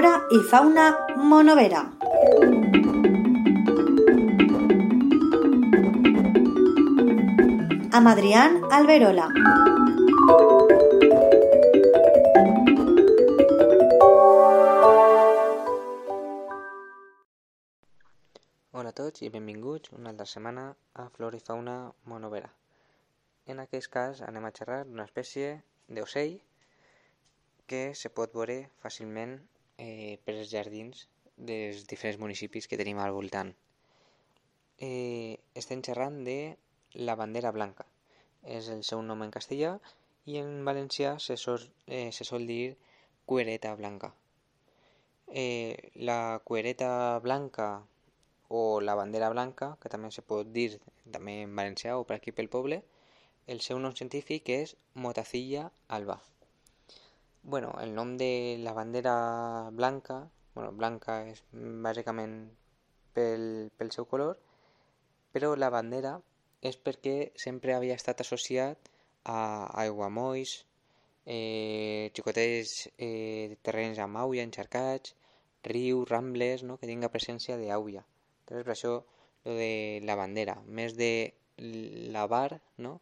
Flora i fauna monovera. Amb Adrián Alberola. Hola a tots i benvinguts una altra setmana a Flora i Fauna Monovera. En aquest cas anem a xerrar d'una espècie d'ocell que se pot veure fàcilment eh, per els jardins dels diferents municipis que tenim al voltant. Eh, estem xerrant de la bandera blanca. És el seu nom en castellà i en valencià se sol, eh, se sol dir cuereta blanca. Eh, la cuereta blanca o la bandera blanca, que també se pot dir també en valencià o per aquí pel poble, el seu nom científic és Motacilla alba. Bueno, el nom de la bandera blanca, bueno, blanca és bàsicament pel, pel seu color, però la bandera és perquè sempre havia estat associat a aiguamolls, eh, xicotets eh, terrenys amb auia, encharcats, rius, rambles, no? que tinga presència d'auia. Llavors, per això, lo de la bandera, més de la bar, no?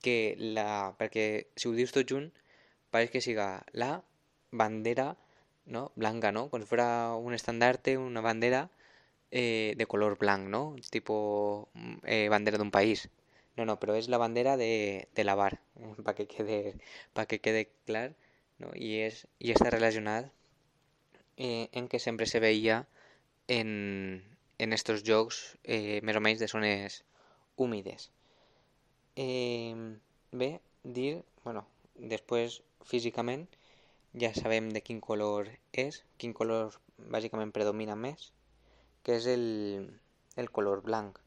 que la... perquè si ho dius tot junt, pareix que siga la bandera no? blanca, no? Com si fos un estandarte, una bandera, eh, de color blanc, ¿no? Tipo mm, eh, bandera d'un país. No, no, però és la bandera de, de la bar, per que quede, pa que quede clar, no? I, és, i està relacionat eh, en què sempre se veia en, en estos jocs eh, més o de zones húmides. Eh, dir, bueno, després físicament ja sabem de quin color és, quin color bàsicament predomina més, que és el, el color blanc,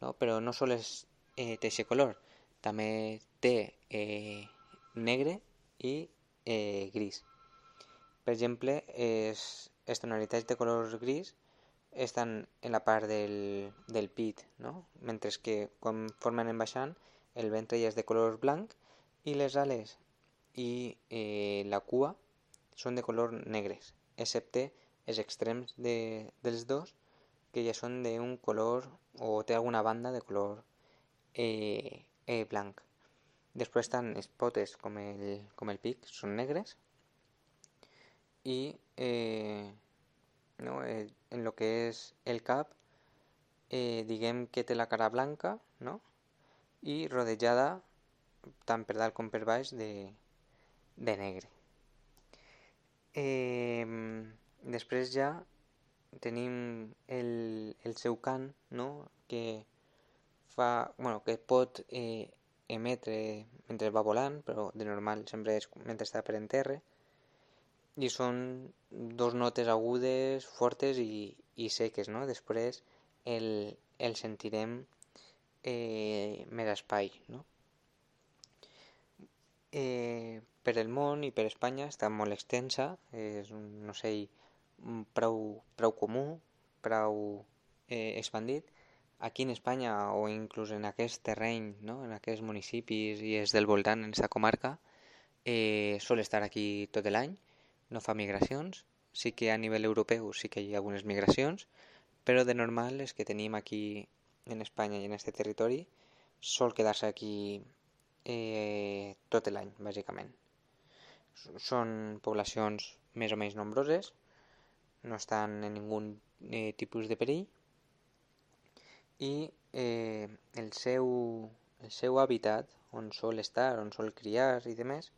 no? però no sols eh, té aquest color, també té eh, negre i eh, gris. Per exemple, es, les tonalitats de color gris estan en la part del, del pit, no? mentre que conformen en baixant el ventre ja és de color blanc i les ales i eh, la cua són de color negres, excepte els extrems de, dels dos que ja són d'un color o té alguna banda de color eh, eh, blanc. Després estan les potes com el, com el pic, són negres i eh, no, eh, en el que és el cap eh, diguem que té la cara blanca no? i rodejada tant per dalt com de, de negre. Eh, després ja tenim el, el seu cant, no? que fa, bueno, que pot eh, emetre mentre va volant, però de normal sempre és mentre està per en terra, i són dos notes agudes, fortes i, i seques, no? Després el, el sentirem eh, més espai, no? Eh, per el món i per Espanya està molt extensa, és un ocell prou, prou comú, prou eh, expandit. Aquí en Espanya o inclús en aquest terreny, no? en aquests municipis i és del voltant, en aquesta comarca, eh, sol estar aquí tot l'any, no fa migracions. Sí que a nivell europeu sí que hi ha algunes migracions, però de normal és que tenim aquí en Espanya i en aquest territori sol quedar-se aquí eh, tot l'any, bàsicament. Són poblacions més o menys nombroses, no estan en ningú eh, tipus de perill i eh, el, seu, el seu hàbitat on sol estar, on sol criar i demés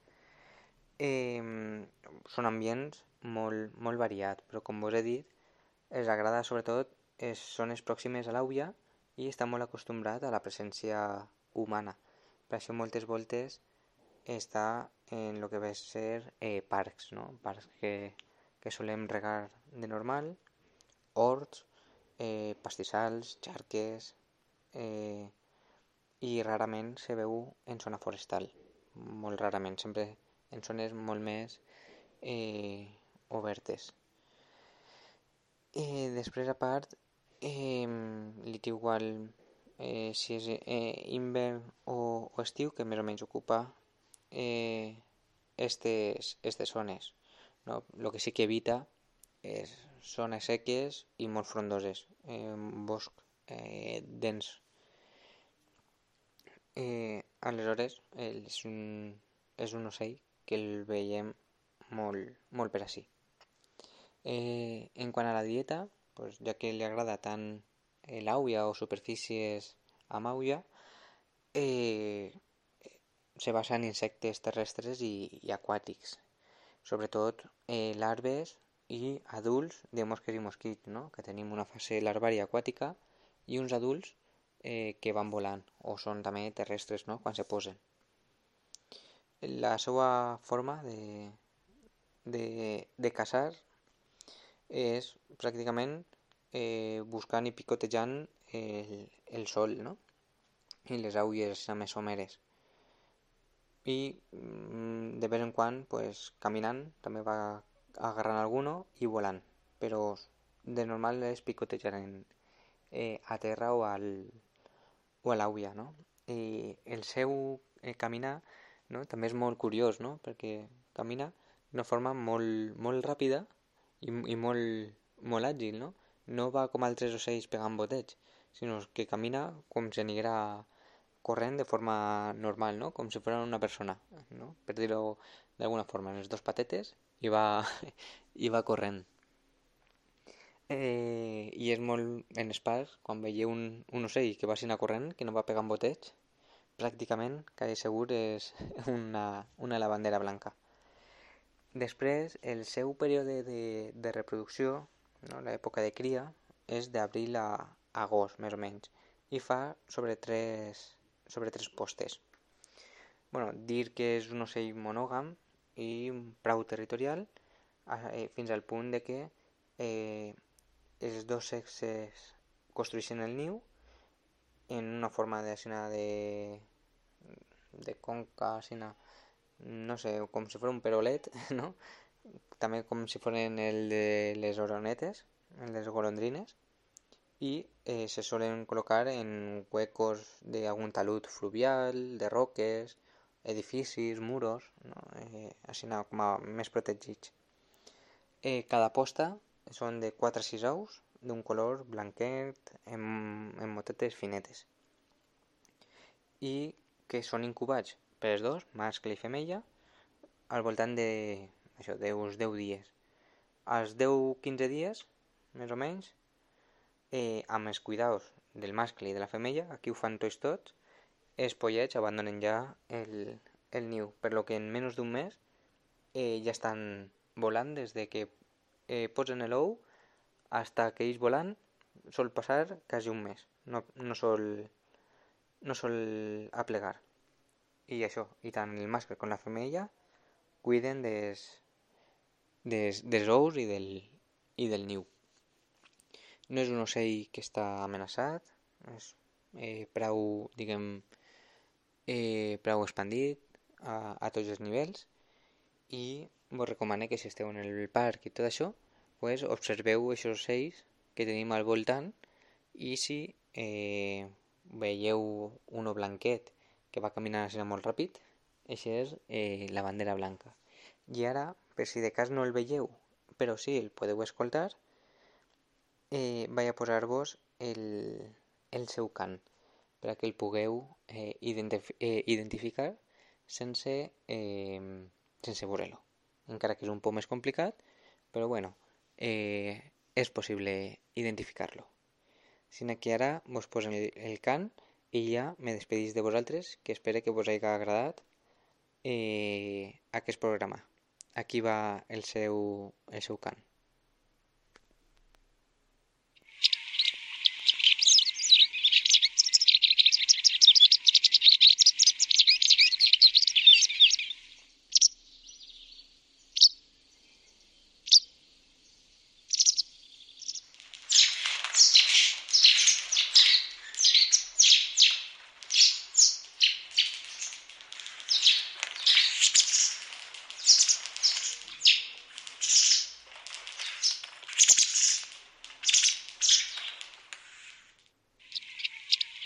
eh, són ambients molt, molt variats, però com vos he dit els agrada sobretot les zones pròximes a l'àvia i està molt acostumbrat a la presència humana. Per això moltes voltes està en el que ve ser eh, parcs, no? parcs que, que solem regar de normal, horts, eh, pastissals, xarques eh, i rarament se veu en zona forestal, molt rarament, sempre en zones molt més eh, obertes. Eh, després, a part, eh, li té igual eh, si és eh, hivern o, o estiu, que més o menys ocupa eh, estes, estes zones. No? El que sí que evita és zones seques i molt frondoses, eh, bosc eh, dens. Eh, aleshores, és un, és un ocell que el veiem molt, molt per així. Eh, en quant a la dieta, pues, ja que li agrada tant l'auia o superfícies amb auia, eh, se basa en insectes terrestres i, i aquàtics, sobretot eh, larves i adults de mosques i mosquits, no? que tenim una fase larvària aquàtica i uns adults eh, que van volant o són també terrestres no? quan se posen. La seva forma de, de, de caçar és pràcticament eh, buscant i picotejant el, el sol no? i les aules més someres i mm, de vez en quan pues, caminant també va agarrant alguno i volant però de normal és picotejar en, eh, a terra o, al, o a l'auia no? i el seu eh, caminar no? també és molt curiós no? perquè camina d'una forma molt, molt ràpida i, i molt, molt àgil no? no va com altres ocells pegant boteig sinó que camina com si aniguera corrent de forma normal, no? Com si fos una persona, no? Per dir-ho d'alguna forma, en les dos patetes i va, i va corrent. Eh, I és molt en espàs, quan veieu un, un ocell que va anar corrent, que no va pegant boteig, pràcticament, quasi segur, és una, una lavandera blanca. Després, el seu període de, de reproducció, no? l'època de cria, és d'abril a agost, més o menys, i fa sobre 3, sobre tres postes. Bueno, dir que és un ocell monògam i prou territorial eh, fins al punt de que eh, els dos sexes construeixen el niu en una forma de, de, de conca, sina, no sé, com si fos un perolet, no? també com si foren el de les oronetes, les golondrines, y eh, se suelen colocar en huecos de algún talud fluvial, de roques, edificis, muros, no? eh, així no, com a més protegits. Eh, cada posta són de 4 a 6 ous d'un color blanquet amb, amb motetes finetes i que són incubats per dos, mascle i femella, al voltant de això, de uns 10 dies. Als 10-15 dies, més o menys, eh, amb els cuidados del mascle i de la femella, aquí ho fan tots tots, els pollets abandonen ja el, el niu, per lo que en menys d'un mes eh, ja estan volant des de que eh, posen l'ou hasta que ells volant sol passar quasi un mes, no, no sol no sol aplegar. I això, i tant el mascle com la femella cuiden des, des, des ous i del, i del niu. No és un ocell que està amenaçat, és eh, prou, diguem, eh, prou expandit a, a tots els nivells i vos recomano que si esteu en el parc i tot això, pues, observeu aquests ocells que tenim al voltant i si eh, veieu un blanquet que va caminant així molt ràpid, això és eh, la bandera blanca. I ara, per si de cas no el veieu, però sí el podeu escoltar, eh, vaig a posar-vos el, el seu cant per a que el pugueu eh, identif eh, identificar sense, eh, sense veure-lo. Encara que és un poc més complicat, però bueno, eh, és possible identificar-lo. Sinó que ara vos posen el, el cant i ja me despedís de vosaltres, que espero que vos hagi agradat eh, aquest programa. Aquí va el seu, el seu cant.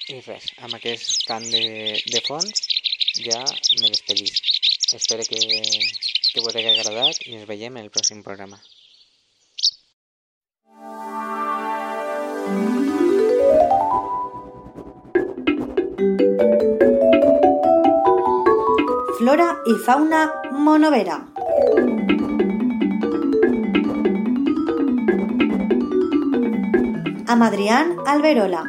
I res, amb aquest cant de, de fons ja me despedís. Espero que, que vos hagi agradat i ens veiem en el pròxim programa. Flora i fauna monovera. Amb Adrián Alberola.